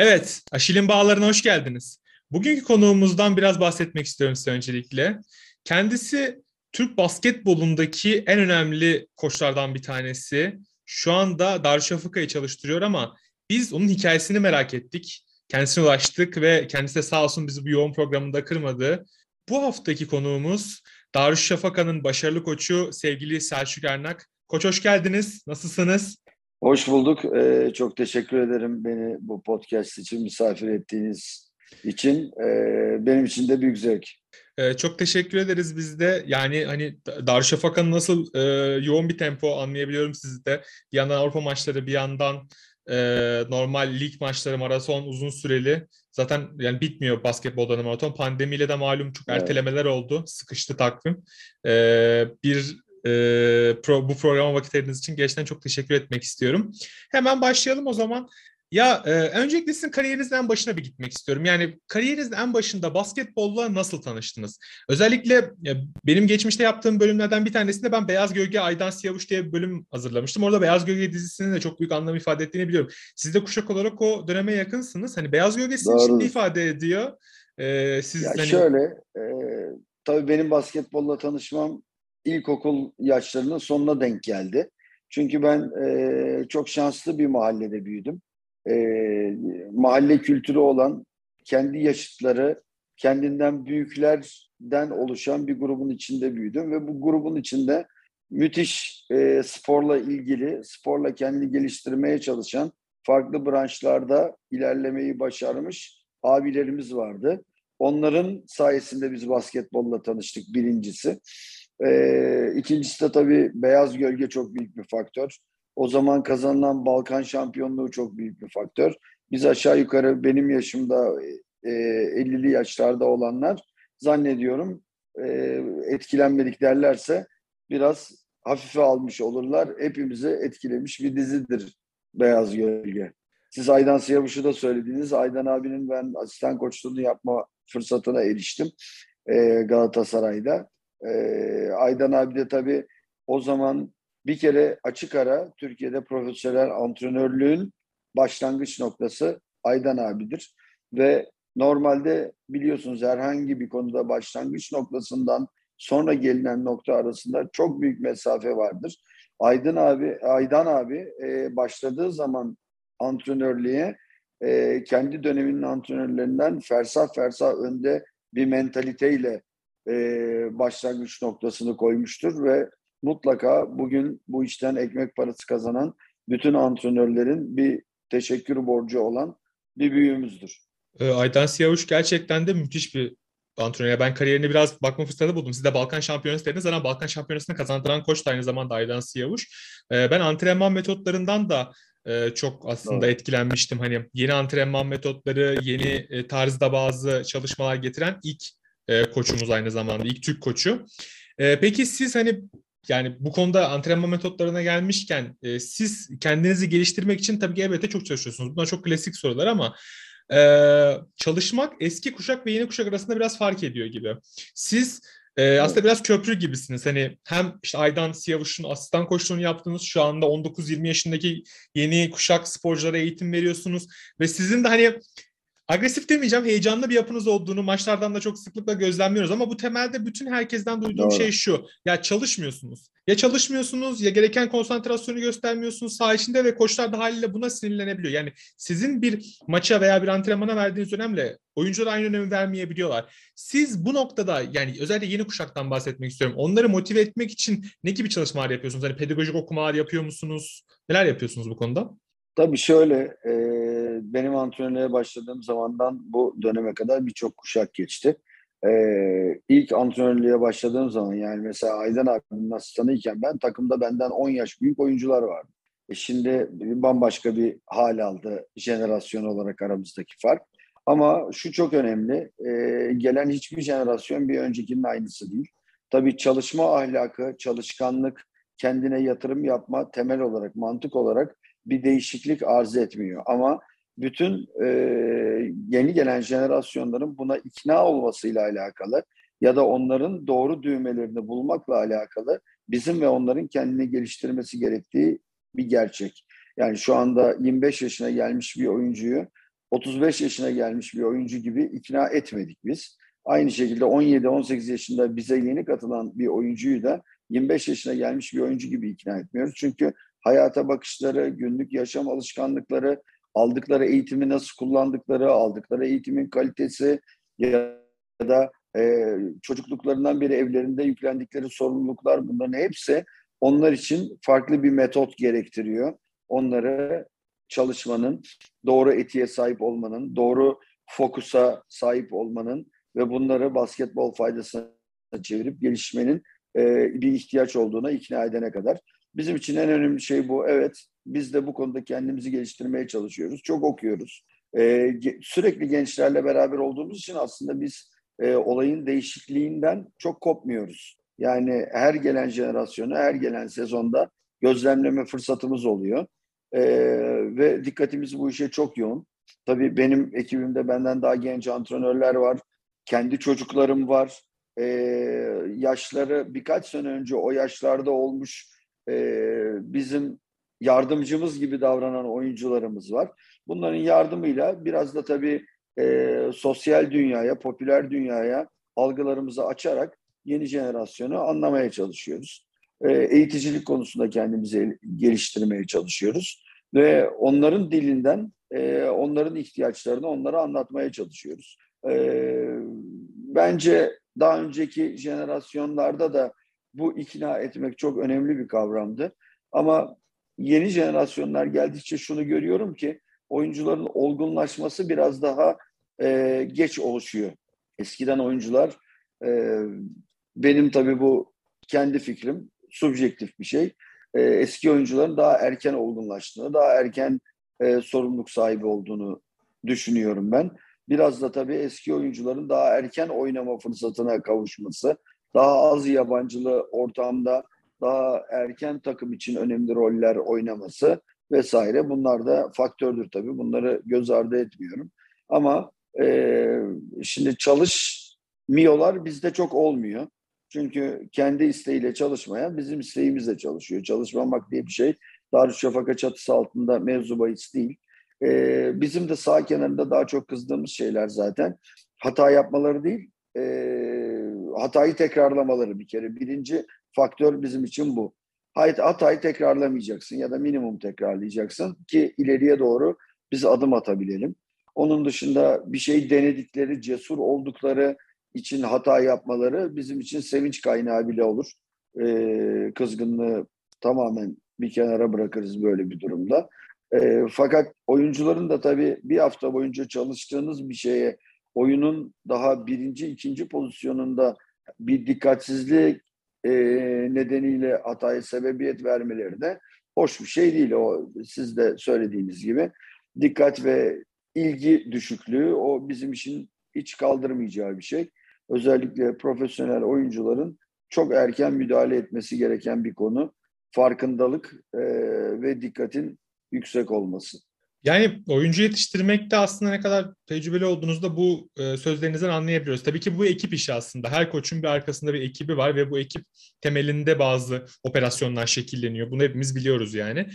Evet, Aşil'in bağlarına hoş geldiniz. Bugünkü konuğumuzdan biraz bahsetmek istiyorum size öncelikle. Kendisi Türk basketbolundaki en önemli koçlardan bir tanesi. Şu anda Darüşşafaka'yı çalıştırıyor ama biz onun hikayesini merak ettik. Kendisine ulaştık ve kendisi de sağ olsun bizi bu yoğun programında kırmadı. Bu haftaki konuğumuz Darüşşafaka'nın başarılı koçu sevgili Selçuk Ernak. Koç hoş geldiniz. Nasılsınız? Hoş bulduk. Ee, çok teşekkür ederim beni bu podcast için misafir ettiğiniz için. Ee, benim için de büyük zevk. Ee, çok teşekkür ederiz biz de. Yani hani Darüşşafaka'nın nasıl e, yoğun bir tempo anlayabiliyorum sizi de. Bir yandan Avrupa maçları, bir yandan e, normal lig maçları, maraton uzun süreli. Zaten yani bitmiyor basketbolda maraton. Pandemiyle de malum çok evet. ertelemeler oldu. Sıkıştı takvim. E, bir e, pro, bu programa vakit ayırdığınız için gerçekten çok teşekkür etmek istiyorum. Hemen başlayalım o zaman. Ya e, öncelikle sizin kariyerinizin en başına bir gitmek istiyorum. Yani kariyerinizin en başında basketbolla nasıl tanıştınız? Özellikle ya, benim geçmişte yaptığım bölümlerden bir tanesinde ben Beyaz Gölge Aydan Siyavuş diye bir bölüm hazırlamıştım. Orada Beyaz Gölge dizisinin de çok büyük anlam ifade ettiğini biliyorum. Siz de kuşak olarak o döneme yakınsınız. Hani Beyaz Gölge sizin için ne ifade ediyor? Ee, siz ya hani... şöyle, e, tabii benim basketbolla tanışmam ilkokul yaşlarının sonuna denk geldi. Çünkü ben e, çok şanslı bir mahallede büyüdüm. E, mahalle kültürü olan, kendi yaşıtları, kendinden büyüklerden oluşan bir grubun içinde büyüdüm. Ve bu grubun içinde müthiş e, sporla ilgili, sporla kendini geliştirmeye çalışan, farklı branşlarda ilerlemeyi başarmış abilerimiz vardı. Onların sayesinde biz basketbolla tanıştık birincisi. E, ikincisi de tabii beyaz gölge çok büyük bir faktör. O zaman kazanılan Balkan şampiyonluğu çok büyük bir faktör. Biz aşağı yukarı benim yaşımda e, 50'li yaşlarda olanlar zannediyorum e, etkilenmedik derlerse biraz hafife almış olurlar. Hepimizi etkilemiş bir dizidir Beyaz Gölge. Siz Aydan Siyavuş'u da söylediğiniz Aydan abinin ben asistan koçluğunu yapma fırsatına eriştim e, Galatasaray'da. E, Aydan abi de tabii o zaman bir kere açık ara Türkiye'de profesyonel antrenörlüğün başlangıç noktası Aydan abidir. Ve normalde biliyorsunuz herhangi bir konuda başlangıç noktasından sonra gelinen nokta arasında çok büyük mesafe vardır. Aydın abi, Aydan abi e, başladığı zaman antrenörlüğe e, kendi döneminin antrenörlerinden fersah fersah önde bir mentaliteyle e, başlangıç noktasını koymuştur ve mutlaka bugün bu işten ekmek parası kazanan bütün antrenörlerin bir teşekkür borcu olan bir büyüğümüzdür. E, Aydan Siyavuş gerçekten de müthiş bir antrenör. Ben kariyerini biraz bakma fırsatı buldum. Siz de Balkan Şampiyonası dediniz ama Balkan Şampiyonası'nı kazandıran koç da aynı zamanda Aydan Siyavuş. E, ben antrenman metotlarından da e, çok aslında evet. etkilenmiştim. Hani yeni antrenman metotları, yeni e, tarzda bazı çalışmalar getiren ilk e, koçumuz aynı zamanda. ilk Türk koçu. E, peki siz hani yani bu konuda antrenman metotlarına gelmişken e, siz kendinizi geliştirmek için tabii ki elbette çok çalışıyorsunuz. Bunlar çok klasik sorular ama çalışmak eski kuşak ve yeni kuşak arasında biraz fark ediyor gibi. Siz aslında biraz köprü gibisiniz. Hani hem işte Aydan Siyavuş'un asistan koçluğunu yaptınız. Şu anda 19-20 yaşındaki yeni kuşak sporculara eğitim veriyorsunuz. Ve sizin de hani agresif demeyeceğim heyecanlı bir yapınız olduğunu maçlardan da çok sıklıkla gözlemliyoruz ama bu temelde bütün herkesten duyduğum Doğru. şey şu. Ya çalışmıyorsunuz. Ya çalışmıyorsunuz ya gereken konsantrasyonu göstermiyorsunuz saha içinde ve koçlar da haliyle buna sinirlenebiliyor. Yani sizin bir maça veya bir antrenmana verdiğiniz önemle oyuncular aynı önemi vermeyebiliyorlar. Siz bu noktada yani özellikle yeni kuşaktan bahsetmek istiyorum. Onları motive etmek için ne gibi çalışmalar yapıyorsunuz? Hani pedagojik okumalar yapıyor musunuz? Neler yapıyorsunuz bu konuda? Tabii şöyle, e, benim antrenörlüğe başladığım zamandan bu döneme kadar birçok kuşak geçti. E, ilk antrenörlüğe başladığım zaman yani mesela Aydan abinin asistanıyken ben takımda benden 10 yaş büyük oyuncular vardı. E şimdi bambaşka bir hal aldı jenerasyon olarak aramızdaki fark. Ama şu çok önemli, e, gelen hiçbir jenerasyon bir öncekinin aynısı değil. Tabii çalışma ahlakı, çalışkanlık, kendine yatırım yapma temel olarak, mantık olarak bir değişiklik arz etmiyor. Ama bütün e, yeni gelen jenerasyonların buna ikna olmasıyla alakalı ya da onların doğru düğmelerini bulmakla alakalı bizim ve onların kendini geliştirmesi gerektiği bir gerçek. Yani şu anda 25 yaşına gelmiş bir oyuncuyu 35 yaşına gelmiş bir oyuncu gibi ikna etmedik biz. Aynı şekilde 17-18 yaşında bize yeni katılan bir oyuncuyu da 25 yaşına gelmiş bir oyuncu gibi ikna etmiyoruz. Çünkü hayata bakışları, günlük yaşam alışkanlıkları, aldıkları eğitimi nasıl kullandıkları, aldıkları eğitimin kalitesi ya da e, çocukluklarından beri evlerinde yüklendikleri sorumluluklar bunların hepsi onlar için farklı bir metot gerektiriyor. Onları çalışmanın, doğru etiğe sahip olmanın, doğru fokusa sahip olmanın ve bunları basketbol faydasına çevirip gelişmenin e, bir ihtiyaç olduğuna ikna edene kadar. Bizim için en önemli şey bu. Evet, biz de bu konuda kendimizi geliştirmeye çalışıyoruz. Çok okuyoruz. E, sürekli gençlerle beraber olduğumuz için aslında biz e, olayın değişikliğinden çok kopmuyoruz. Yani her gelen jenerasyonu, her gelen sezonda gözlemleme fırsatımız oluyor. E, ve dikkatimiz bu işe çok yoğun. Tabii benim ekibimde benden daha genç antrenörler var. Kendi çocuklarım var. E, yaşları birkaç sene önce o yaşlarda olmuş e, bizim yardımcımız gibi davranan oyuncularımız var. Bunların yardımıyla biraz da tabii e, sosyal dünyaya, popüler dünyaya algılarımızı açarak yeni jenerasyonu anlamaya çalışıyoruz. E, eğiticilik konusunda kendimizi geliştirmeye çalışıyoruz ve onların dilinden e, onların ihtiyaçlarını onlara anlatmaya çalışıyoruz. E, bence daha önceki jenerasyonlarda da bu ikna etmek çok önemli bir kavramdı. Ama yeni jenerasyonlar geldikçe şunu görüyorum ki oyuncuların olgunlaşması biraz daha e, geç oluşuyor. Eskiden oyuncular e, benim tabii bu kendi fikrim subjektif bir şey. E, eski oyuncuların daha erken olgunlaştığını, daha erken e, sorumluluk sahibi olduğunu düşünüyorum ben. Biraz da tabii eski oyuncuların daha erken oynama fırsatına kavuşması, daha az yabancılı ortamda daha erken takım için önemli roller oynaması vesaire bunlar da faktördür tabii. Bunları göz ardı etmiyorum. Ama e, şimdi çalışmıyorlar bizde çok olmuyor. Çünkü kendi isteğiyle çalışmayan bizim isteğimizle çalışıyor. Çalışmamak diye bir şey Darüşşafaka çatısı altında mevzu bahis değil. Ee, bizim de sağ kenarında daha çok kızdığımız şeyler zaten hata yapmaları değil, e, hatayı tekrarlamaları bir kere. Birinci faktör bizim için bu. Hatayı tekrarlamayacaksın ya da minimum tekrarlayacaksın ki ileriye doğru biz adım atabilelim. Onun dışında bir şey denedikleri, cesur oldukları için hata yapmaları bizim için sevinç kaynağı bile olur. Ee, kızgınlığı tamamen bir kenara bırakırız böyle bir durumda. E, fakat oyuncuların da tabii bir hafta boyunca çalıştığınız bir şeye oyunun daha birinci, ikinci pozisyonunda bir dikkatsizlik e, nedeniyle hataya sebebiyet vermeleri de hoş bir şey değil. O siz de söylediğiniz gibi dikkat ve ilgi düşüklüğü o bizim için hiç kaldırmayacağı bir şey. Özellikle profesyonel oyuncuların çok erken müdahale etmesi gereken bir konu. Farkındalık e, ve dikkatin yüksek olması. Yani oyuncu yetiştirmekte aslında ne kadar tecrübeli olduğunuzda bu e, sözlerinizden anlayabiliyoruz. Tabii ki bu ekip işi aslında. Her koçun bir arkasında bir ekibi var ve bu ekip temelinde bazı operasyonlar şekilleniyor. Bunu hepimiz biliyoruz yani.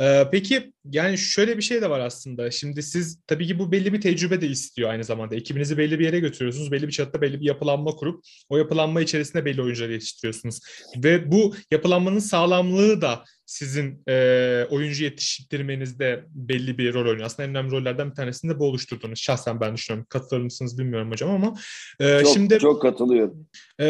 Ee, peki yani şöyle bir şey de var aslında. Şimdi siz tabii ki bu belli bir tecrübe de istiyor aynı zamanda. Ekibinizi belli bir yere götürüyorsunuz. Belli bir çatıda belli bir yapılanma kurup o yapılanma içerisinde belli oyuncular yetiştiriyorsunuz. Ve bu yapılanmanın sağlamlığı da sizin e, oyuncu yetiştirmenizde belli bir rol oynuyor. Aslında en önemli rollerden bir tanesini de bu oluşturduğunuz. Şahsen ben düşünüyorum. Katılır mısınız bilmiyorum hocam ama. E, çok, şimdi Çok katılıyorum. E,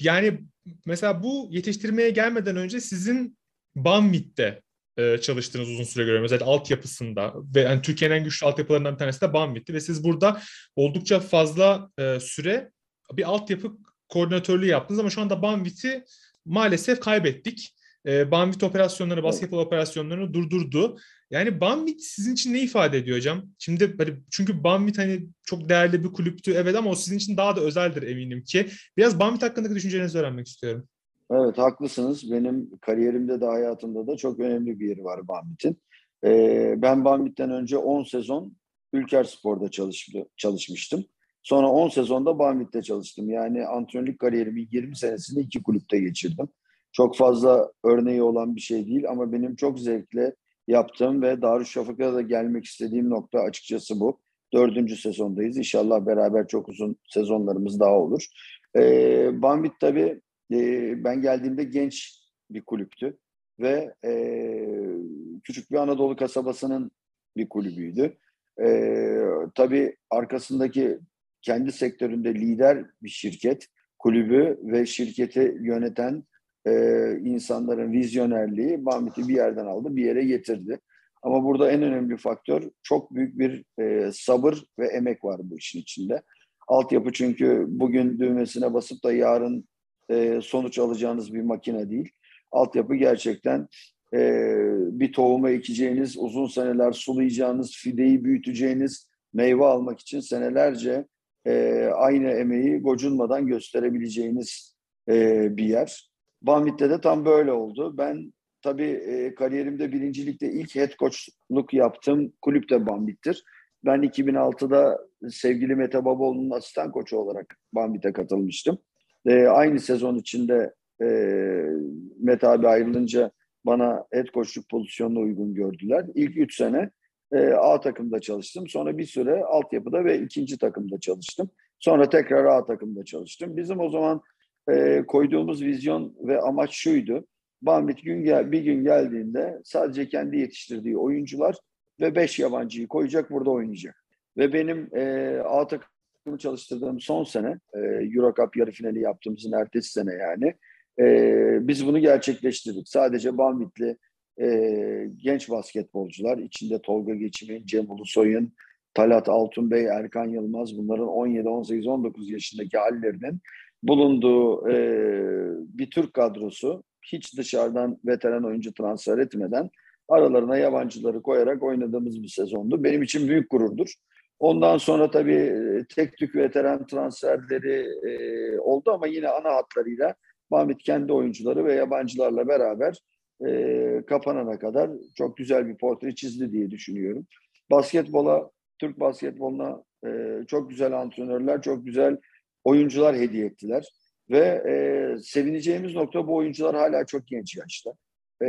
yani mesela bu yetiştirmeye gelmeden önce sizin Banvit'te e, çalıştığınız uzun süre görüyorum. Özellikle altyapısında ve yani Türkiye'nin en güçlü altyapılarından bir tanesi de Banvit'ti ve siz burada oldukça fazla e, süre bir altyapı koordinatörlüğü yaptınız ama şu anda Banvit'i maalesef kaybettik. E, Banvit operasyonları, basketbol operasyonlarını durdurdu. Yani Banvit sizin için ne ifade ediyor hocam? Şimdi hani çünkü Banvit hani çok değerli bir kulüptü evet ama o sizin için daha da özeldir eminim ki. Biraz Banvit hakkındaki düşüncelerinizi öğrenmek istiyorum. Evet haklısınız. Benim kariyerimde de hayatımda da çok önemli bir yeri var Banvit'in. Ee, ben Banvit'ten önce 10 sezon Ülker Spor'da çalışmıştım. Sonra 10 sezonda Banvit'te çalıştım. Yani antrenörlük kariyerimin 20 senesini iki kulüpte geçirdim. Çok fazla örneği olan bir şey değil ama benim çok zevkle yaptığım ve Darüşşafaka'da da gelmek istediğim nokta açıkçası bu. Dördüncü sezondayız. İnşallah beraber çok uzun sezonlarımız daha olur. E, Bambit tabii ben geldiğimde genç bir kulüptü ve e, küçük bir Anadolu kasabasının bir kulübüydü. E, tabii arkasındaki kendi sektöründe lider bir şirket, kulübü ve şirketi yöneten e, insanların vizyonerliği Bambit'i bir yerden aldı, bir yere getirdi. Ama burada en önemli faktör çok büyük bir e, sabır ve emek var bu işin içinde. Altyapı çünkü bugün düğmesine basıp da yarın e, sonuç alacağınız bir makine değil. Altyapı gerçekten e, bir tohumu ekeceğiniz, uzun seneler sulayacağınız, fideyi büyüteceğiniz, meyve almak için senelerce e, aynı emeği gocunmadan gösterebileceğiniz bir yer. Bambit'te de tam böyle oldu. Ben tabii e, kariyerimde birincilikte ilk head coachluk yaptığım kulüp de Bambit'tir. Ben 2006'da sevgili Mete Baboğlu'nun asistan koçu olarak Bambit'e katılmıştım. E, aynı sezon içinde e, Mete abi ayrılınca bana head coachluk pozisyonuna uygun gördüler. İlk üç sene e, A takımda çalıştım. Sonra bir süre altyapıda ve ikinci takımda çalıştım. Sonra tekrar A takımda çalıştım. Bizim o zaman e, koyduğumuz vizyon ve amaç şuydu. Bambit gün gel, bir gün geldiğinde sadece kendi yetiştirdiği oyuncular ve beş yabancıyı koyacak burada oynayacak. Ve benim e, A takımı çalıştırdığım son sene, e, Euro Cup yarı finali yaptığımızın ertesi sene yani, e, biz bunu gerçekleştirdik. Sadece Bambitli e, genç basketbolcular, içinde Tolga Geçim'in, Cem Ulusoy'un, Talat Altunbey, Erkan Yılmaz bunların 17, 18, 19 yaşındaki hallerinin bulunduğu e, bir Türk kadrosu hiç dışarıdan veteran oyuncu transfer etmeden aralarına yabancıları koyarak oynadığımız bir sezondu. Benim için büyük gururdur. Ondan sonra tabii e, tek tük veteran transferleri e, oldu ama yine ana hatlarıyla Mahmut kendi oyuncuları ve yabancılarla beraber e, kapanana kadar çok güzel bir portre çizdi diye düşünüyorum. Basketbola, Türk basketboluna e, çok güzel antrenörler, çok güzel oyuncular hediye ettiler. Ve e, sevineceğimiz nokta bu oyuncular hala çok genç yaşta. E,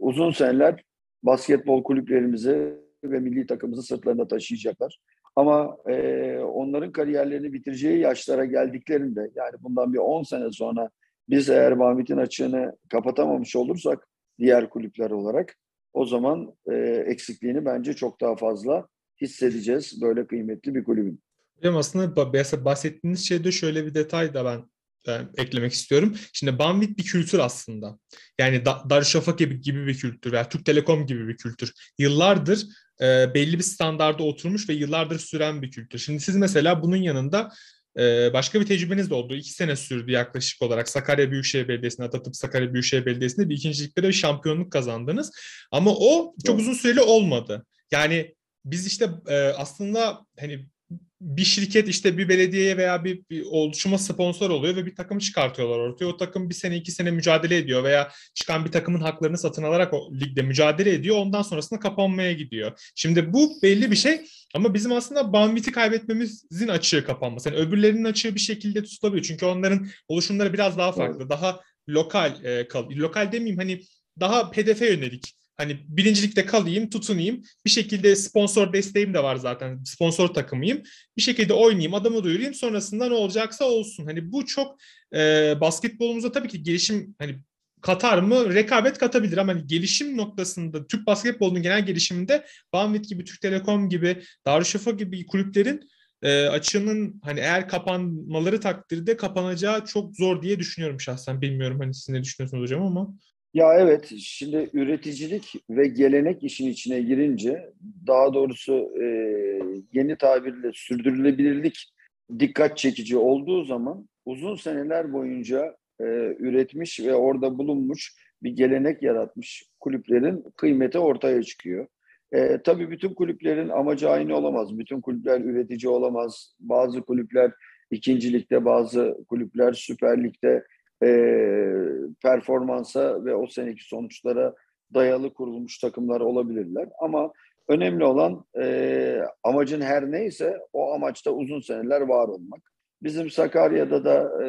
uzun seneler basketbol kulüplerimizi ve milli takımımızı sırtlarında taşıyacaklar. Ama e, onların kariyerlerini bitireceği yaşlara geldiklerinde yani bundan bir 10 sene sonra biz eğer Mahmet'in açığını kapatamamış olursak diğer kulüpler olarak o zaman e, eksikliğini bence çok daha fazla hissedeceğiz böyle kıymetli bir kulübün. Hocam aslında bahsettiğiniz şeyde şöyle bir detay da ben ben eklemek istiyorum. Şimdi Banvit bir kültür aslında. Yani da, Darüşşafaka gibi, gibi bir kültür veya Türk Telekom gibi bir kültür. Yıllardır e, belli bir standarda oturmuş ve yıllardır süren bir kültür. Şimdi siz mesela bunun yanında e, başka bir tecrübeniz de oldu. İki sene sürdü yaklaşık olarak Sakarya Büyükşehir Belediyesi'ne, Atatürk Sakarya Büyükşehir Belediyesi'nde bir ikincilikte de bir şampiyonluk kazandınız. Ama o çok uzun süreli olmadı. Yani biz işte e, aslında hani bir şirket işte bir belediyeye veya bir, bir oluşuma sponsor oluyor ve bir takım çıkartıyorlar ortaya. O takım bir sene iki sene mücadele ediyor veya çıkan bir takımın haklarını satın alarak o ligde mücadele ediyor. Ondan sonrasında kapanmaya gidiyor. Şimdi bu belli bir şey ama bizim aslında Banvit'i kaybetmemizin açığı kapanması. Yani öbürlerinin açığı bir şekilde tutulabiliyor. Çünkü onların oluşumları biraz daha farklı. Daha lokal e, kal lokal demeyeyim hani daha hedefe yönelik Hani birincilikte kalayım, tutunayım. Bir şekilde sponsor desteğim de var zaten. Sponsor takımıyım. Bir şekilde oynayayım, adamı duyurayım. Sonrasında ne olacaksa olsun. Hani bu çok e, basketbolumuzda tabii ki gelişim hani katar mı? Rekabet katabilir ama hani gelişim noktasında Türk basketbolunun genel gelişiminde Banvit gibi, Türk Telekom gibi, Darüşşafaka gibi kulüplerin e, açığının hani eğer kapanmaları takdirde kapanacağı çok zor diye düşünüyorum şahsen. Bilmiyorum hani siz ne düşünüyorsunuz hocam ama. Ya evet, şimdi üreticilik ve gelenek işin içine girince daha doğrusu e, yeni tabirle sürdürülebilirlik dikkat çekici olduğu zaman uzun seneler boyunca e, üretmiş ve orada bulunmuş bir gelenek yaratmış kulüplerin kıymeti ortaya çıkıyor. E, tabii bütün kulüplerin amacı aynı olamaz. Bütün kulüpler üretici olamaz. Bazı kulüpler ikincilikte, bazı kulüpler Süper Lig'de e, performansa ve o seneki sonuçlara dayalı kurulmuş takımlar olabilirler. Ama önemli olan e, amacın her neyse o amaçta uzun seneler var olmak. Bizim Sakarya'da da e,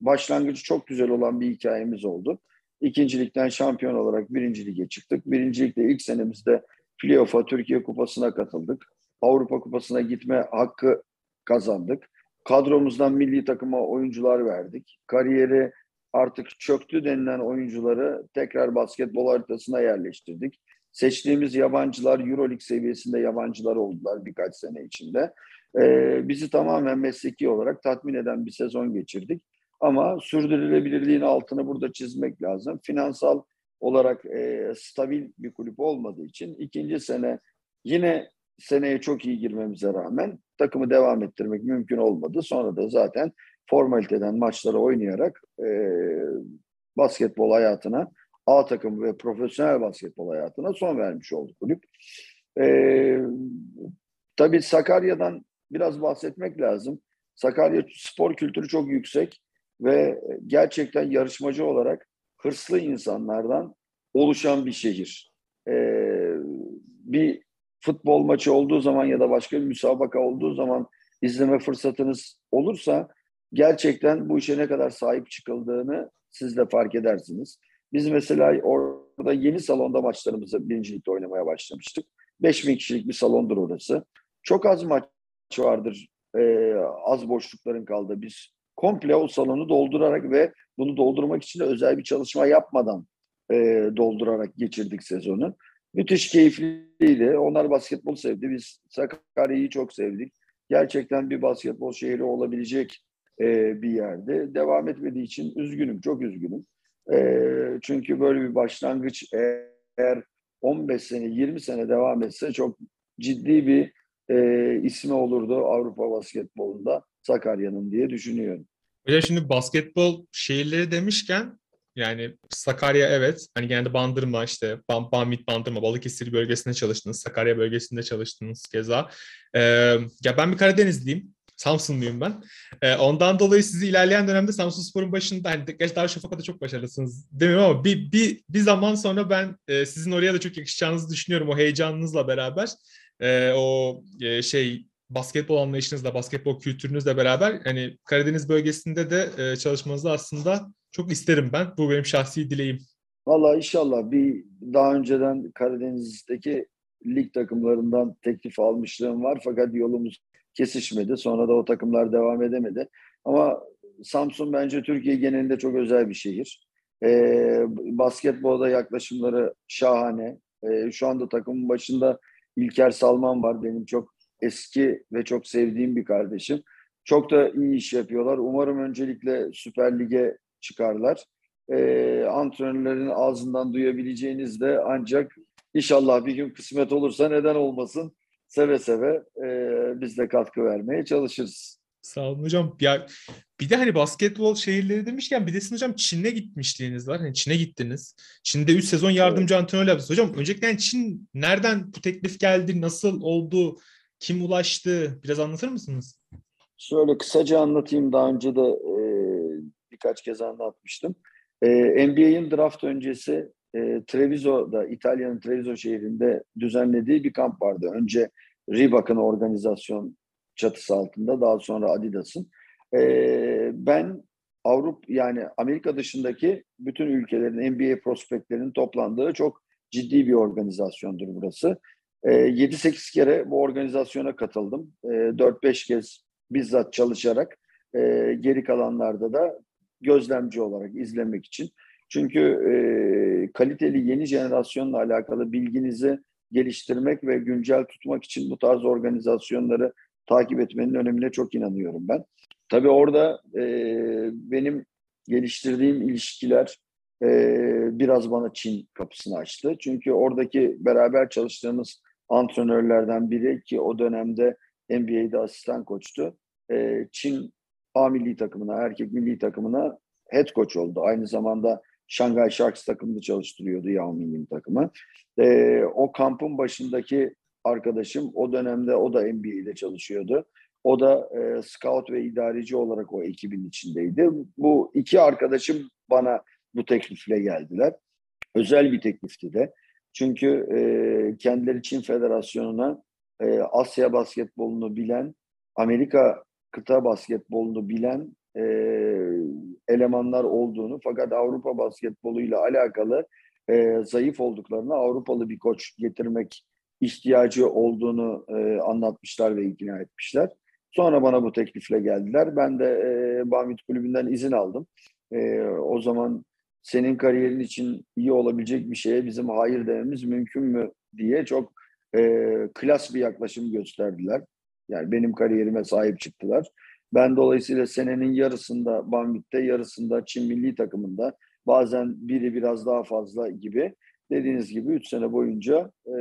başlangıcı çok güzel olan bir hikayemiz oldu. İkincilikten şampiyon olarak birinci lige çıktık. Birincilikte ilk senemizde Playoff'a Türkiye Kupası'na katıldık. Avrupa Kupası'na gitme hakkı kazandık. Kadromuzdan milli takıma oyuncular verdik. Kariyeri artık çöktü denilen oyuncuları tekrar basketbol haritasına yerleştirdik. Seçtiğimiz yabancılar Euroleague seviyesinde yabancılar oldular birkaç sene içinde. Ee, bizi tamamen mesleki olarak tatmin eden bir sezon geçirdik. Ama sürdürülebilirliğin altını burada çizmek lazım. Finansal olarak e, stabil bir kulüp olmadığı için ikinci sene yine seneye çok iyi girmemize rağmen takımı devam ettirmek mümkün olmadı. Sonra da zaten formaliteden maçları oynayarak e, basketbol hayatına A takımı ve profesyonel basketbol hayatına son vermiş oldu kulüp. E, tabii Sakarya'dan biraz bahsetmek lazım. Sakarya spor kültürü çok yüksek ve gerçekten yarışmacı olarak hırslı insanlardan oluşan bir şehir. Ee, bir futbol maçı olduğu zaman ya da başka bir müsabaka olduğu zaman izleme fırsatınız olursa gerçekten bu işe ne kadar sahip çıkıldığını siz de fark edersiniz. Biz mesela orada yeni salonda maçlarımızı birincilikte oynamaya başlamıştık. 5000 kişilik bir salondur orası. Çok az maç vardır. Ee, az boşlukların kaldı. Biz komple o salonu doldurarak ve bunu doldurmak için de özel bir çalışma yapmadan e, doldurarak geçirdik sezonu. Müthiş keyifliydi. Onlar basketbol sevdi. Biz Sakarya'yı çok sevdik. Gerçekten bir basketbol şehri olabilecek e, bir yerde. Devam etmediği için üzgünüm, çok üzgünüm. E, çünkü böyle bir başlangıç eğer 15 sene, 20 sene devam etse çok ciddi bir e, ismi olurdu Avrupa basketbolunda Sakarya'nın diye düşünüyorum. Hocam şimdi basketbol şehirleri demişken yani Sakarya evet. Hani genelde Bandırma işte Bam, Bamit Bandırma Balıkesir bölgesinde çalıştınız. Sakarya bölgesinde çalıştınız keza. Ee, ya ben bir Karadenizliyim. Samsunluyum ben. Ee, ondan dolayı sizi ilerleyen dönemde Samsun Spor'un başında hani gerçi Darüşşafaka'da çok başarılısınız demiyorum ama bir, bir, bir zaman sonra ben e, sizin oraya da çok yakışacağınızı düşünüyorum o heyecanınızla beraber. E, o e, şey basketbol anlayışınızla, basketbol kültürünüzle beraber hani Karadeniz bölgesinde de e, çalışmanızı aslında çok isterim ben. Bu benim şahsi dileğim. Valla inşallah bir daha önceden Karadeniz'deki lig takımlarından teklif almışlığım var fakat yolumuz kesişmedi. Sonra da o takımlar devam edemedi. Ama Samsun bence Türkiye genelinde çok özel bir şehir. Ee, basketbolda yaklaşımları şahane. Ee, şu anda takımın başında İlker Salman var. Benim çok eski ve çok sevdiğim bir kardeşim. Çok da iyi iş yapıyorlar. Umarım öncelikle Süper Lig'e çıkarlar. Ee, antrenörlerin ağzından duyabileceğiniz de ancak inşallah bir gün kısmet olursa neden olmasın seve seve e, biz de katkı vermeye çalışırız. Sağ olun hocam. Ya bir de hani basketbol şehirleri demişken bir de sizin hocam Çin'e gitmişliğiniz var. Hani Çin'e gittiniz. Çin'de 3 sezon yardımcı evet. antrenör yaptınız. Hocam öncelikle yani Çin nereden bu teklif geldi? Nasıl oldu? Kim ulaştı? Biraz anlatır mısınız? Şöyle kısaca anlatayım. Daha önce de e, birkaç kez anlatmıştım. E, NBA'in draft öncesi e, Treviso'da, İtalya'nın Treviso şehrinde düzenlediği bir kamp vardı. Önce Reebok'un organizasyon çatısı altında, daha sonra Adidas'ın. E, ben Avrupa yani Amerika dışındaki bütün ülkelerin NBA prospektlerinin toplandığı çok ciddi bir organizasyondur burası. E, ee, 7-8 kere bu organizasyona katıldım. E, 4-5 kez bizzat çalışarak e, geri kalanlarda da gözlemci olarak izlemek için. Çünkü e, kaliteli yeni jenerasyonla alakalı bilginizi geliştirmek ve güncel tutmak için bu tarz organizasyonları takip etmenin önemine çok inanıyorum ben. Tabii orada e, benim geliştirdiğim ilişkiler e, biraz bana Çin kapısını açtı. Çünkü oradaki beraber çalıştığımız antrenörlerden biri ki o dönemde NBA'de asistan koçtu. E, Çin A milli takımına, erkek milli takımına head coach oldu. Aynı zamanda Shanghai Sharks takımını çalıştırıyordu Yao Ming'in takımı. E, o kampın başındaki arkadaşım o dönemde o da NBA'de çalışıyordu. O da e, scout ve idareci olarak o ekibin içindeydi. Bu iki arkadaşım bana bu teklifle geldiler. Özel bir teklifti de. Çünkü e, kendileri Çin Federasyonu'na e, Asya basketbolunu bilen, Amerika kıta basketbolunu bilen e, elemanlar olduğunu fakat Avrupa basketboluyla alakalı e, zayıf olduklarını Avrupalı bir koç getirmek ihtiyacı olduğunu e, anlatmışlar ve ikna etmişler. Sonra bana bu teklifle geldiler. Ben de e, Bamit Kulübü'nden izin aldım. E, o zaman senin kariyerin için iyi olabilecek bir şeye bizim hayır dememiz mümkün mü diye çok e, klas bir yaklaşım gösterdiler. Yani benim kariyerime sahip çıktılar. Ben dolayısıyla senenin yarısında Banvit'te, yarısında Çin milli takımında, bazen biri biraz daha fazla gibi dediğiniz gibi 3 sene boyunca e,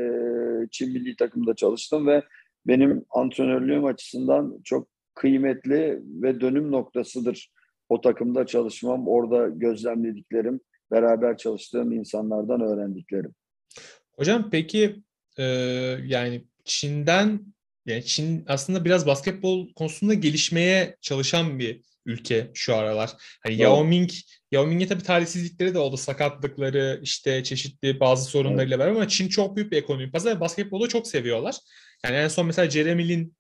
Çin milli takımda çalıştım ve benim antrenörlüğüm açısından çok kıymetli ve dönüm noktasıdır. O takımda çalışmam, orada gözlemlediklerim, beraber çalıştığım insanlardan öğrendiklerim. Hocam peki e, yani Çin'den yani Çin aslında biraz basketbol konusunda gelişmeye çalışan bir ülke şu aralar. Hani Yao Ming, Yao Ming'e tabii talihsizlikleri de oldu. Sakatlıkları, işte çeşitli bazı sorunlarıyla beraber ama Çin çok büyük bir ekonomi pazarı. Basketbolu çok seviyorlar. Yani en son mesela Jeremy Lin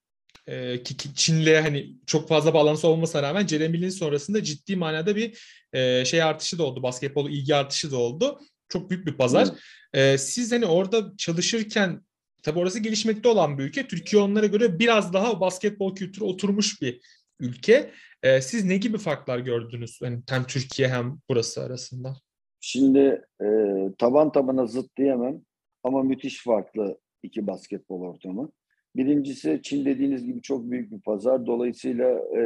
e, ki, ki Çin'le hani çok fazla bağlantısı olmasına rağmen Jeremy Lin sonrasında ciddi manada bir e, şey artışı da oldu. Basketbol ilgi artışı da oldu. Çok büyük bir pazar. E, siz hani orada çalışırken tabii orası gelişmekte olan bir ülke. Türkiye onlara göre biraz daha basketbol kültürü oturmuş bir ülke. E, siz ne gibi farklar gördünüz hani hem Türkiye hem burası arasında? Şimdi e, taban tabana zıt diyemem ama müthiş farklı iki basketbol ortamı. Birincisi Çin dediğiniz gibi çok büyük bir pazar. Dolayısıyla e,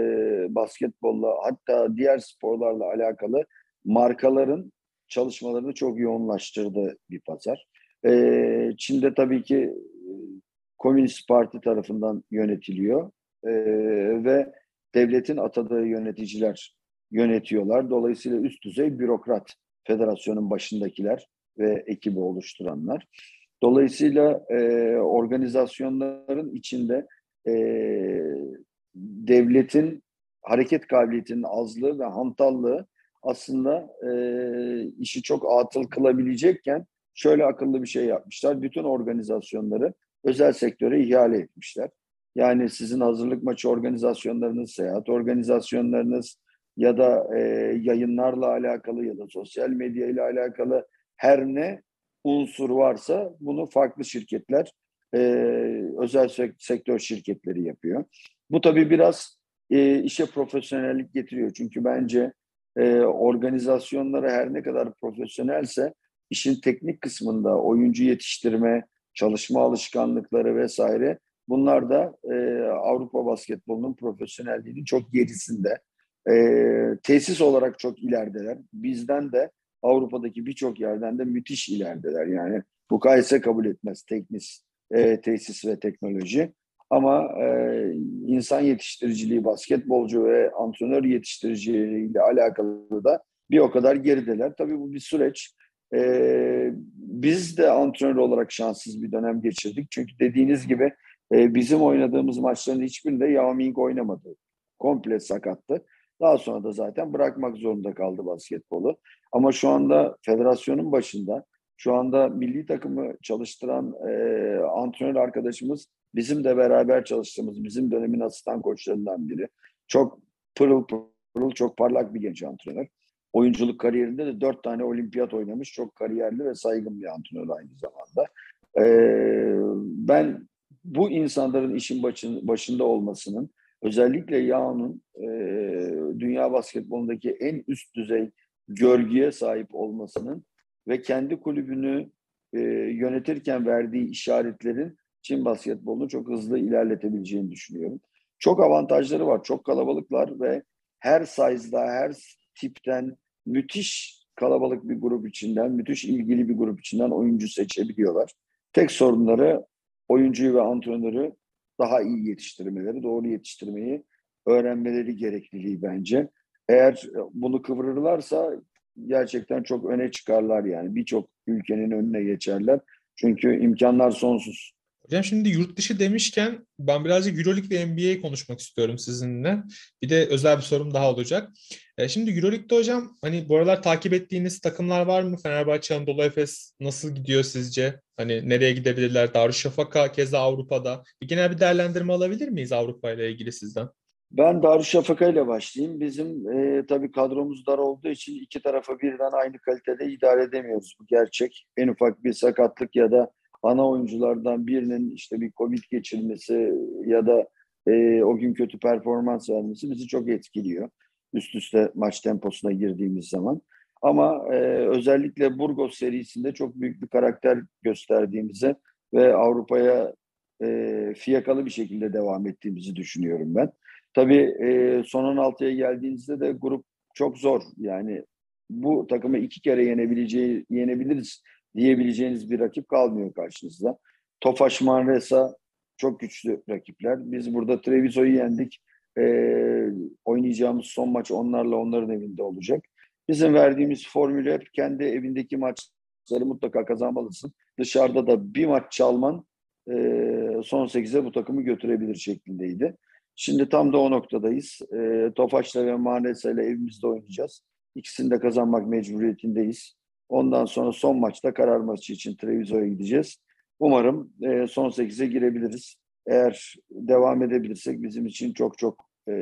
basketbolla hatta diğer sporlarla alakalı markaların çalışmalarını çok yoğunlaştırdığı bir pazar. E, Çin'de tabii ki e, Komünist Parti tarafından yönetiliyor e, ve devletin atadığı yöneticiler yönetiyorlar. Dolayısıyla üst düzey bürokrat federasyonun başındakiler ve ekibi oluşturanlar. Dolayısıyla e, organizasyonların içinde e, devletin hareket kabiliyetinin azlığı ve hantallığı aslında e, işi çok atıl kılabilecekken şöyle akıllı bir şey yapmışlar. Bütün organizasyonları özel sektöre ihale etmişler. Yani sizin hazırlık maçı organizasyonlarınız, seyahat organizasyonlarınız ya da e, yayınlarla alakalı ya da sosyal medya ile alakalı her ne unsur varsa bunu farklı şirketler, e, özel sektör şirketleri yapıyor. Bu tabii biraz e, işe profesyonellik getiriyor. Çünkü bence e, organizasyonları her ne kadar profesyonelse işin teknik kısmında oyuncu yetiştirme, çalışma alışkanlıkları vesaire bunlar da e, Avrupa basketbolunun profesyonelliğinin çok gerisinde. E, tesis olarak çok ilerideler. Bizden de Avrupa'daki birçok yerden de müthiş ilerideler. Yani mukayese kabul etmez teknis, e, tesis ve teknoloji. Ama e, insan yetiştiriciliği, basketbolcu ve antrenör yetiştiriciliği ile alakalı da bir o kadar gerideler. Tabii bu bir süreç. E, biz de antrenör olarak şanssız bir dönem geçirdik. Çünkü dediğiniz gibi e, bizim oynadığımız maçların hiçbirinde Yao Ming oynamadı. Komple sakattı. Daha sonra da zaten bırakmak zorunda kaldı basketbolu. Ama şu anda federasyonun başında, şu anda milli takımı çalıştıran e, antrenör arkadaşımız bizim de beraber çalıştığımız, bizim dönemin asistan koçlarından biri. Çok pırıl pırıl, çok parlak bir genç antrenör. Oyunculuk kariyerinde de dört tane olimpiyat oynamış. Çok kariyerli ve saygın bir antrenör aynı zamanda. Ee, ben bu insanların işin başın, başında olmasının özellikle Yao'nun e, dünya basketbolundaki en üst düzey görgüye sahip olmasının ve kendi kulübünü e, yönetirken verdiği işaretlerin Çin basketbolunu çok hızlı ilerletebileceğini düşünüyorum. Çok avantajları var, çok kalabalıklar ve her size'da, her tipten müthiş kalabalık bir grup içinden, müthiş ilgili bir grup içinden oyuncu seçebiliyorlar. Tek sorunları oyuncuyu ve antrenörü daha iyi yetiştirmeleri, doğru yetiştirmeyi öğrenmeleri gerekliliği bence. Eğer bunu kıvırırlarsa gerçekten çok öne çıkarlar yani. Birçok ülkenin önüne geçerler. Çünkü imkanlar sonsuz. Hocam şimdi yurt dışı demişken ben birazcık Euroleague ve NBA konuşmak istiyorum sizinle. Bir de özel bir sorum daha olacak. E, şimdi Euroleague'de hocam hani bu aralar takip ettiğiniz takımlar var mı? Fenerbahçe, Anadolu Efes nasıl gidiyor sizce? Hani nereye gidebilirler? Darüşşafaka keza Avrupa'da. Bir genel bir değerlendirme alabilir miyiz Avrupa ile ilgili sizden? Ben Darüşşafaka ile başlayayım. Bizim e, tabii kadromuz dar olduğu için iki tarafa birden aynı kalitede idare edemiyoruz. Bu gerçek. En ufak bir sakatlık ya da ana oyunculardan birinin işte bir Covid geçirmesi ya da e, o gün kötü performans vermesi bizi çok etkiliyor. Üst üste maç temposuna girdiğimiz zaman. Ama e, özellikle Burgos serisinde çok büyük bir karakter gösterdiğimizi ve Avrupa'ya e, fiyakalı bir şekilde devam ettiğimizi düşünüyorum ben. Tabii e, son 16'ya geldiğinizde de grup çok zor. Yani bu takımı iki kere yenebileceği, yenebiliriz diyebileceğiniz bir rakip kalmıyor karşınızda. Tofaş Manresa çok güçlü rakipler. Biz burada Treviso'yu yendik. Ee, oynayacağımız son maç onlarla onların evinde olacak. Bizim verdiğimiz formülü hep kendi evindeki maçları mutlaka kazanmalısın. Dışarıda da bir maç çalman e, son 8'e bu takımı götürebilir şeklindeydi. Şimdi tam da o noktadayız. E, Tofaş'la ve Manresa ile evimizde oynayacağız. İkisini de kazanmak mecburiyetindeyiz. Ondan sonra son maçta karar maçı için Treviso'ya gideceğiz. Umarım e, son 8'e girebiliriz. Eğer devam edebilirsek bizim için çok çok e,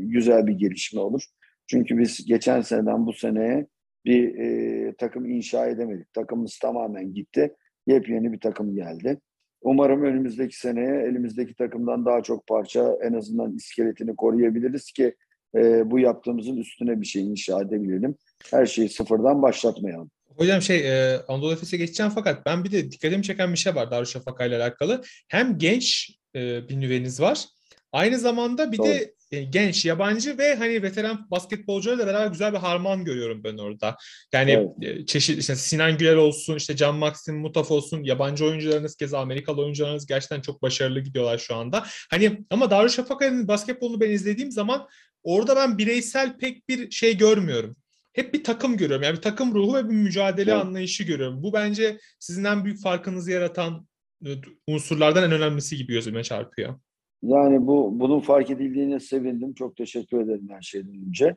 güzel bir gelişme olur. Çünkü biz geçen seneden bu seneye bir e, takım inşa edemedik. Takımımız tamamen gitti. Yepyeni bir takım geldi. Umarım önümüzdeki seneye elimizdeki takımdan daha çok parça en azından iskeletini koruyabiliriz ki e, bu yaptığımızın üstüne bir şey inşa edebilelim. Her şeyi sıfırdan başlatmayalım. Hocam şey e, Anadolu Efes'e geçeceğim fakat ben bir de dikkatimi çeken bir şey var Darüşşafaka ile alakalı. Hem genç e, bir nüveniz var. Aynı zamanda bir Doğru. de e, genç, yabancı ve hani veteran basketbolcularla beraber güzel bir harman görüyorum ben orada. Yani evet. E, çeşit işte Sinan Güler olsun, işte Can Maxim Mutaf olsun, yabancı oyuncularınız keza Amerikalı oyuncularınız gerçekten çok başarılı gidiyorlar şu anda. Hani ama Darüşşafaka'nın basketbolunu ben izlediğim zaman orada ben bireysel pek bir şey görmüyorum hep bir takım görüyorum. Yani bir takım ruhu ve bir mücadele evet. anlayışı görüyorum. Bu bence sizin en büyük farkınızı yaratan e, unsurlardan en önemlisi gibi gözüme çarpıyor. Yani bu bunun fark edildiğine sevindim. Çok teşekkür ederim her şeyden önce.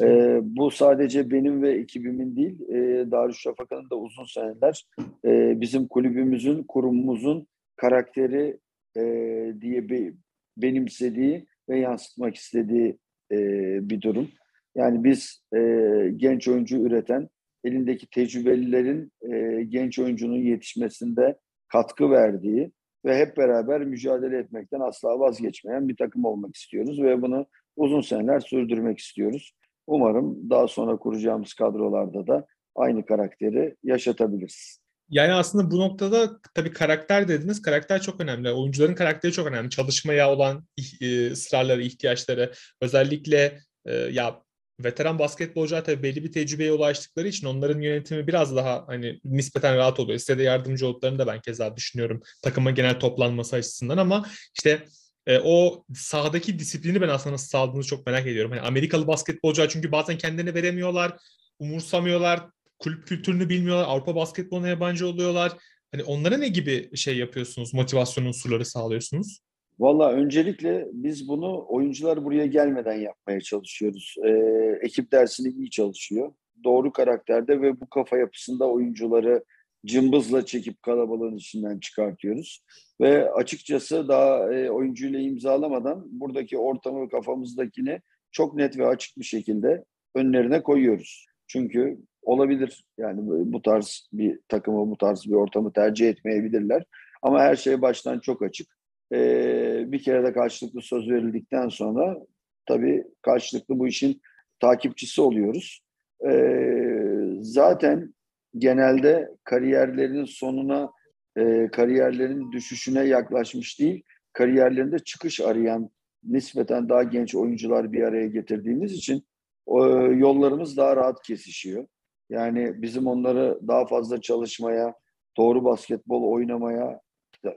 Ee, bu sadece benim ve ekibimin değil, e, Darüşşafaka'nın da uzun seneler e, bizim kulübümüzün, kurumumuzun karakteri e, diye be, benimsediği ve yansıtmak istediği e, bir durum. Yani biz e, genç oyuncu üreten, elindeki tecrübelilerin e, genç oyuncunun yetişmesinde katkı verdiği ve hep beraber mücadele etmekten asla vazgeçmeyen bir takım olmak istiyoruz ve bunu uzun seneler sürdürmek istiyoruz. Umarım daha sonra kuracağımız kadrolarda da aynı karakteri yaşatabiliriz. Yani aslında bu noktada tabii karakter dediniz. Karakter çok önemli. Oyuncuların karakteri çok önemli. Çalışmaya olan e, ısrarları, ihtiyaçları. Özellikle e, ya veteran basketbolcular tabii belli bir tecrübeye ulaştıkları için onların yönetimi biraz daha hani nispeten rahat oluyor. Size de yardımcı olduklarını da ben keza düşünüyorum takıma genel toplanması açısından ama işte e, o sahadaki disiplini ben aslında nasıl sağladığınızı çok merak ediyorum. Hani Amerikalı basketbolcular çünkü bazen kendilerini veremiyorlar, umursamıyorlar, kulüp kültürünü bilmiyorlar, Avrupa basketboluna yabancı oluyorlar. Hani onlara ne gibi şey yapıyorsunuz, motivasyon unsurları sağlıyorsunuz? Valla öncelikle biz bunu oyuncular buraya gelmeden yapmaya çalışıyoruz. Ee, ekip dersini iyi çalışıyor. Doğru karakterde ve bu kafa yapısında oyuncuları cımbızla çekip kalabalığın içinden çıkartıyoruz. Ve açıkçası daha e, oyuncuyla imzalamadan buradaki ortamı kafamızdakini çok net ve açık bir şekilde önlerine koyuyoruz. Çünkü olabilir yani bu tarz bir takımı, bu tarz bir ortamı tercih etmeyebilirler. Ama her şey baştan çok açık e, bir kere de karşılıklı söz verildikten sonra tabii karşılıklı bu işin takipçisi oluyoruz. E, zaten genelde kariyerlerin sonuna, e, kariyerlerin düşüşüne yaklaşmış değil, kariyerlerinde çıkış arayan nispeten daha genç oyuncular bir araya getirdiğimiz için o, yollarımız daha rahat kesişiyor. Yani bizim onları daha fazla çalışmaya, doğru basketbol oynamaya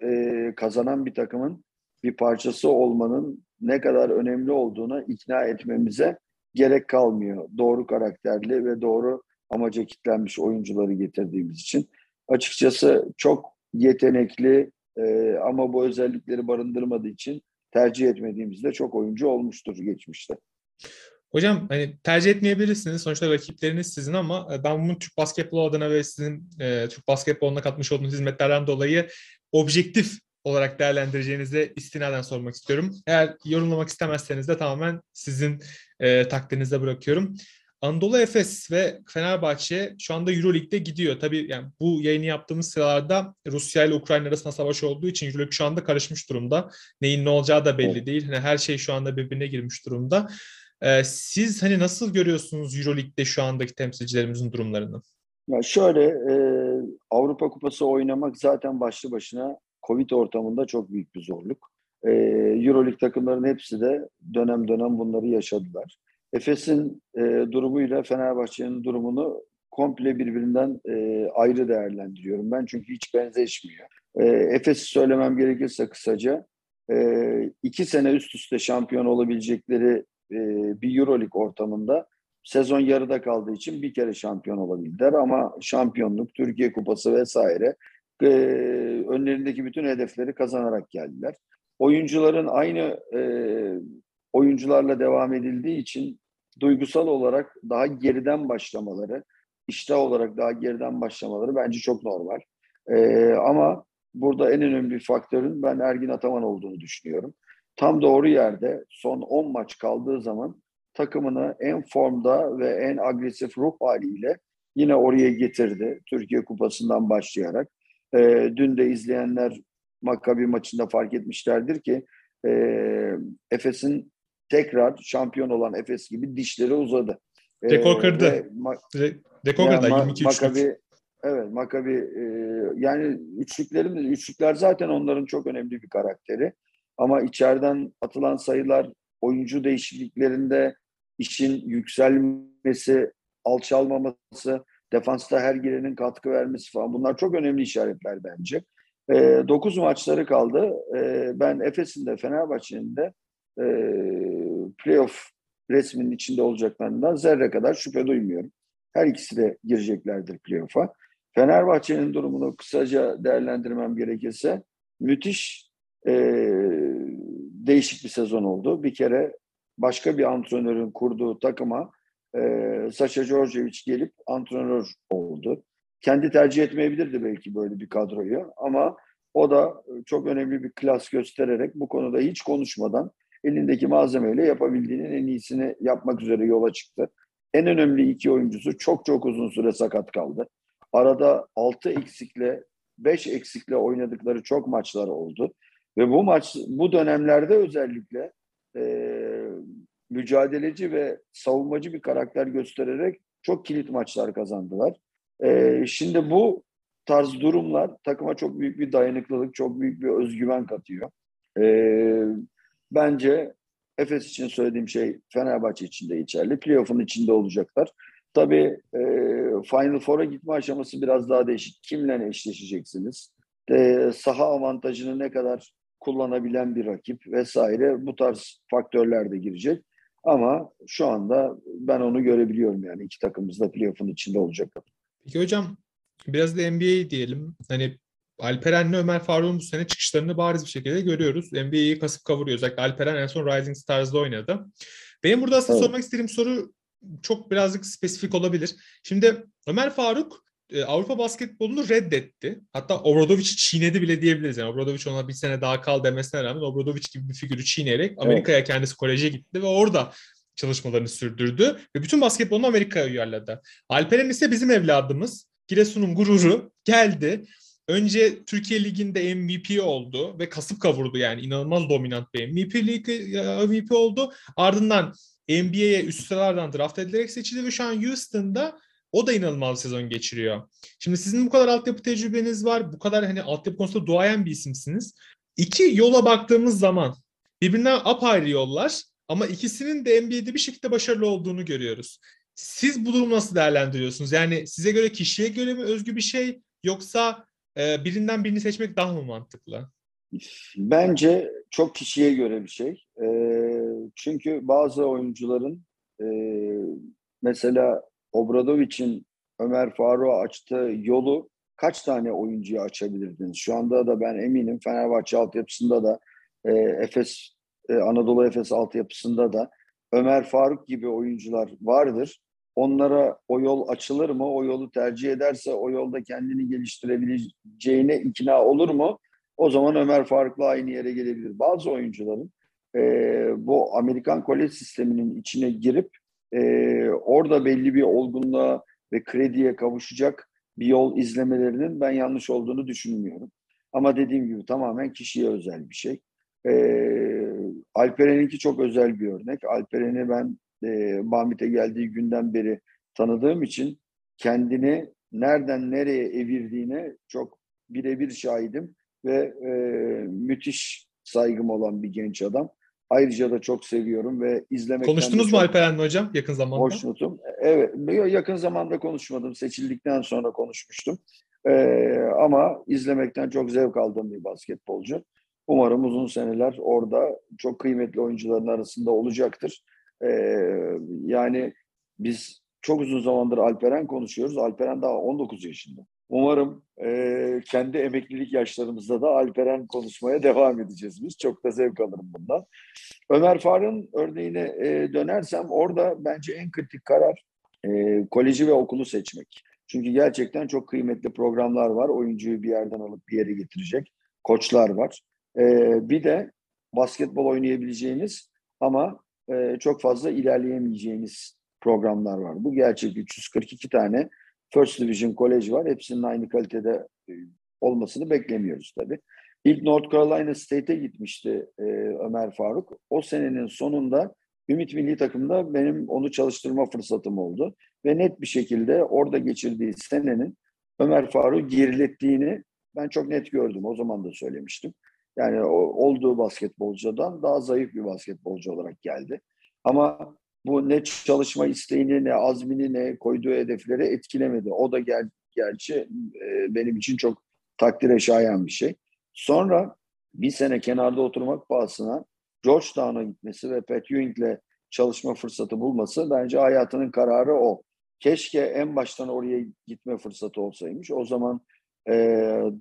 e, kazanan bir takımın bir parçası olmanın ne kadar önemli olduğuna ikna etmemize gerek kalmıyor. Doğru karakterli ve doğru amaca kitlenmiş oyuncuları getirdiğimiz için. Açıkçası çok yetenekli e, ama bu özellikleri barındırmadığı için tercih etmediğimizde çok oyuncu olmuştur geçmişte. Hocam hani tercih etmeyebilirsiniz. Sonuçta rakipleriniz sizin ama e, ben bunu Türk basketbolu adına ve sizin e, Türk basketboluna katmış olduğunuz hizmetlerden dolayı objektif olarak değerlendireceğinize istinaden sormak istiyorum. Eğer yorumlamak istemezseniz de tamamen sizin e, takdirinize bırakıyorum. Anadolu Efes ve Fenerbahçe şu anda Euroleague'de gidiyor. Tabii yani bu yayını yaptığımız sıralarda Rusya ile Ukrayna arasında savaş olduğu için Euroleague şu anda karışmış durumda. Neyin ne olacağı da belli değil. Hani her şey şu anda birbirine girmiş durumda. Ee, siz hani nasıl görüyorsunuz Euroleague'de şu andaki temsilcilerimizin durumlarını? Ya şöyle e, Avrupa Kupası oynamak zaten başlı başına Covid ortamında çok büyük bir zorluk. E, Euroleague takımların hepsi de dönem dönem bunları yaşadılar. Efes'in e, durumuyla Fenerbahçe'nin durumunu komple birbirinden e, ayrı değerlendiriyorum ben çünkü hiç benzeşmiyor. E, Efes'i söylemem gerekirse kısaca e, iki sene üst üste şampiyon olabilecekleri e, bir Euroleague ortamında sezon yarıda kaldığı için bir kere şampiyon olabildiler ama şampiyonluk, Türkiye Kupası vesaire e, önlerindeki bütün hedefleri kazanarak geldiler. Oyuncuların aynı e, oyuncularla devam edildiği için duygusal olarak daha geriden başlamaları, iştah olarak daha geriden başlamaları bence çok normal. E, ama burada en önemli faktörün ben Ergin Ataman olduğunu düşünüyorum. Tam doğru yerde son 10 maç kaldığı zaman takımını en formda ve en agresif ruh haliyle yine oraya getirdi. Türkiye Kupası'ndan başlayarak. E, dün de izleyenler Makabi maçında fark etmişlerdir ki e, Efes'in tekrar şampiyon olan Efes gibi dişleri uzadı. Rekor kırdı. Ma- Rekor kırdı. Yani 22 Makabi, evet Makabi e, yani üçlüklerin üçlükler zaten onların çok önemli bir karakteri. Ama içeriden atılan sayılar oyuncu değişikliklerinde işin yükselmesi, alçalmaması, defansta her girenin katkı vermesi falan bunlar çok önemli işaretler bence. E, 9 maçları kaldı. E, ben Efes'in de Fenerbahçe'nin de e, playoff resminin içinde olacaklarından zerre kadar şüphe duymuyorum. Her ikisi de gireceklerdir playoff'a. Fenerbahçe'nin durumunu kısaca değerlendirmem gerekirse müthiş e, değişik bir sezon oldu. Bir kere başka bir antrenörün kurduğu takıma e, Saşa Djordjevic gelip antrenör oldu. Kendi tercih etmeyebilirdi belki böyle bir kadroyu ama o da çok önemli bir klas göstererek bu konuda hiç konuşmadan elindeki malzemeyle yapabildiğinin en iyisini yapmak üzere yola çıktı. En önemli iki oyuncusu çok çok uzun süre sakat kaldı. Arada 6 eksikle 5 eksikle oynadıkları çok maçlar oldu. Ve bu maç bu dönemlerde özellikle e, mücadeleci ve savunmacı bir karakter göstererek çok kilit maçlar kazandılar. E, şimdi bu tarz durumlar takıma çok büyük bir dayanıklılık, çok büyük bir özgüven katıyor. E, bence Efes için söylediğim şey Fenerbahçe için de geçerli. Playoff'un içinde olacaklar. Tabii e, Final Four'a gitme aşaması biraz daha değişik. Kimle eşleşeceksiniz? E, saha avantajını ne kadar kullanabilen bir rakip vesaire bu tarz faktörler de girecek. Ama şu anda ben onu görebiliyorum yani iki takımımız da playoff'un içinde olacak. Peki hocam biraz da NBA diyelim. Hani Alperen'le Ömer Faruk'un bu sene çıkışlarını bariz bir şekilde görüyoruz. NBA'yi kasıp kavuruyor. Özellikle Alperen en son Rising Stars'da oynadı. Benim burada aslında evet. sormak istediğim soru çok birazcık spesifik olabilir. Şimdi Ömer Faruk e, Avrupa basketbolunu reddetti. Hatta Obradovic'i çiğnedi bile diyebiliriz. Yani Obradovic ona bir sene daha kal demesine rağmen Obradovic gibi bir figürü çiğneyerek Amerika'ya evet. kendisi koleje gitti ve orada çalışmalarını sürdürdü ve bütün basketbolunu Amerika'ya uyarladı. Alperen ise bizim evladımız. Giresun'un gururu geldi. Önce Türkiye Ligi'nde MVP oldu ve kasıp kavurdu yani inanılmaz dominant bir MVP, MVP oldu. Ardından NBA'ye üst sıralardan draft edilerek seçildi ve şu an Houston'da o da inanılmaz bir sezon geçiriyor. Şimdi sizin bu kadar altyapı tecrübeniz var. Bu kadar hani altyapı konusunda duayen bir isimsiniz. İki yola baktığımız zaman birbirinden apayrı yollar ama ikisinin de NBA'de bir şekilde başarılı olduğunu görüyoruz. Siz bu durumu nasıl değerlendiriyorsunuz? Yani size göre kişiye göre mi özgü bir şey yoksa e, birinden birini seçmek daha mı mantıklı? Bence çok kişiye göre bir şey. E, çünkü bazı oyuncuların e, mesela Obradovic'in Ömer Faruk'a açtığı yolu kaç tane oyuncuya açabilirdiniz? Şu anda da ben eminim Fenerbahçe altyapısında da e, Efes e, Anadolu Efes altyapısında da Ömer Faruk gibi oyuncular vardır. Onlara o yol açılır mı? O yolu tercih ederse o yolda kendini geliştirebileceğine ikna olur mu? O zaman Ömer Faruk'la aynı yere gelebilir. Bazı oyuncuların e, bu Amerikan kolej sisteminin içine girip e, orada belli bir olgunluğa ve krediye kavuşacak bir yol izlemelerinin ben yanlış olduğunu düşünmüyorum. Ama dediğim gibi tamamen kişiye özel bir şey. E, Alperen'inki çok özel bir örnek. Alperen'i ben e, Mahmit'e geldiği günden beri tanıdığım için kendini nereden nereye evirdiğine çok birebir şahidim ve e, müthiş saygım olan bir genç adam. Ayrıca da çok seviyorum ve izlemekten Konuştunuz mu Alperen'le hocam yakın zamanda? Hoşnutum. Evet, yakın zamanda konuşmadım. Seçildikten sonra konuşmuştum. Ee, ama izlemekten çok zevk aldığım bir basketbolcu. Umarım uzun seneler orada çok kıymetli oyuncuların arasında olacaktır. Ee, yani biz çok uzun zamandır Alperen konuşuyoruz. Alperen daha 19 yaşında. Umarım e, kendi emeklilik yaşlarımızda da Alperen konuşmaya devam edeceğiz biz. Çok da zevk alırım bundan. Ömer Faruk'un örneğine e, dönersem orada bence en kritik karar e, koleji ve okulu seçmek. Çünkü gerçekten çok kıymetli programlar var. Oyuncuyu bir yerden alıp bir yere getirecek koçlar var. E, bir de basketbol oynayabileceğiniz ama e, çok fazla ilerleyemeyeceğiniz programlar var. Bu gerçek 342 tane First Division College var. Hepsinin aynı kalitede e, olmasını beklemiyoruz tabii. İlk North Carolina State'e gitmişti e, Ömer Faruk. O senenin sonunda Ümit Milli Takım'da benim onu çalıştırma fırsatım oldu. Ve net bir şekilde orada geçirdiği senenin Ömer Faruk'u gerilettiğini ben çok net gördüm. O zaman da söylemiştim. Yani o, olduğu basketbolcudan daha zayıf bir basketbolcu olarak geldi. Ama bu ne çalışma isteğini ne azmini ne koyduğu hedefleri etkilemedi. O da gel, gerçi e, benim için çok takdire şayan bir şey. Sonra bir sene kenarda oturmak pahasına Georgetown'a gitmesi ve Pat Ewing'le çalışma fırsatı bulması bence hayatının kararı o. Keşke en baştan oraya gitme fırsatı olsaymış. O zaman e,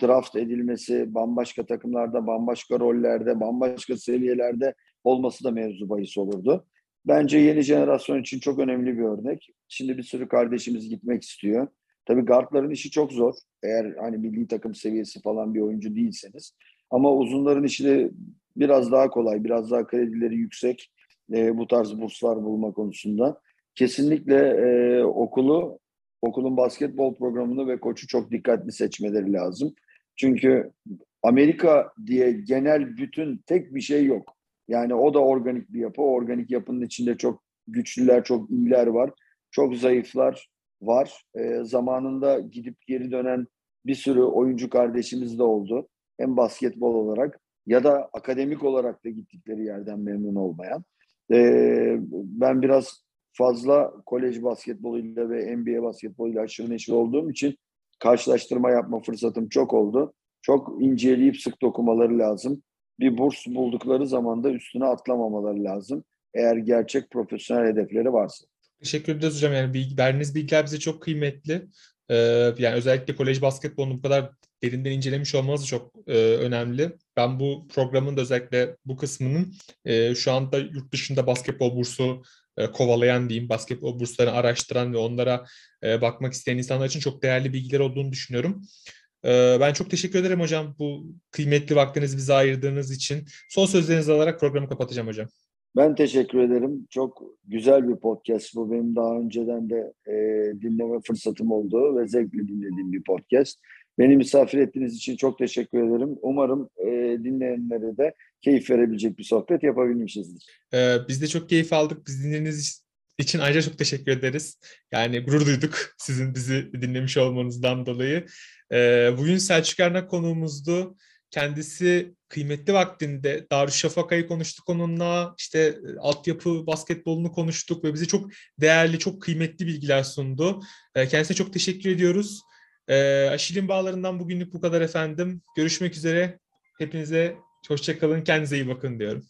draft edilmesi, bambaşka takımlarda, bambaşka rollerde, bambaşka seviyelerde olması da mevzu bahis olurdu. Bence yeni jenerasyon için çok önemli bir örnek. Şimdi bir sürü kardeşimiz gitmek istiyor. Tabii guardların işi çok zor. Eğer hani milli takım seviyesi falan bir oyuncu değilseniz. Ama uzunların işi de biraz daha kolay, biraz daha kredileri yüksek e, bu tarz burslar bulma konusunda. Kesinlikle e, okulu, okulun basketbol programını ve koçu çok dikkatli seçmeleri lazım. Çünkü Amerika diye genel bütün tek bir şey yok. Yani o da organik bir yapı. O organik yapının içinde çok güçlüler, çok iyiler var. Çok zayıflar var. E, zamanında gidip geri dönen bir sürü oyuncu kardeşimiz de oldu. Hem basketbol olarak ya da akademik olarak da gittikleri yerden memnun olmayan. E, ben biraz fazla kolej basketboluyla ve NBA basketboluyla aşırı neşir olduğum için karşılaştırma yapma fırsatım çok oldu. Çok inceleyip sık dokumaları lazım bir burs buldukları zaman da üstüne atlamamaları lazım. Eğer gerçek profesyonel hedefleri varsa. Teşekkür ederiz hocam. Yani bilgi, verdiğiniz bilgiler bize çok kıymetli. Ee, yani özellikle kolej basketbolunu bu kadar derinden incelemiş olmanız çok e, önemli. Ben bu programın da özellikle bu kısmının e, şu anda yurt dışında basketbol bursu e, kovalayan diyeyim, basketbol burslarını araştıran ve onlara e, bakmak isteyen insanlar için çok değerli bilgiler olduğunu düşünüyorum. Ee, ben çok teşekkür ederim hocam bu kıymetli vaktinizi bize ayırdığınız için. Son sözlerinizi alarak programı kapatacağım hocam. Ben teşekkür ederim. Çok güzel bir podcast bu. Benim daha önceden de e, dinleme fırsatım oldu ve zevkle dinlediğim bir podcast. Beni misafir ettiğiniz için çok teşekkür ederim. Umarım e, dinleyenlere de keyif verebilecek bir sohbet yapabilmişizdir. Ee, biz de çok keyif aldık. Biz dinlediğiniz için ayrıca çok teşekkür ederiz. Yani gurur duyduk sizin bizi dinlemiş olmanızdan dolayı. Ee, bugün Selçuk Ernak konuğumuzdu. Kendisi kıymetli vaktinde Darüşşafaka'yı konuştuk onunla. İşte e, altyapı basketbolunu konuştuk ve bize çok değerli, çok kıymetli bilgiler sundu. Ee, kendisine çok teşekkür ediyoruz. Ee, Şirin Bağları'ndan bugünlük bu kadar efendim. Görüşmek üzere. Hepinize hoşçakalın. Kendinize iyi bakın diyorum.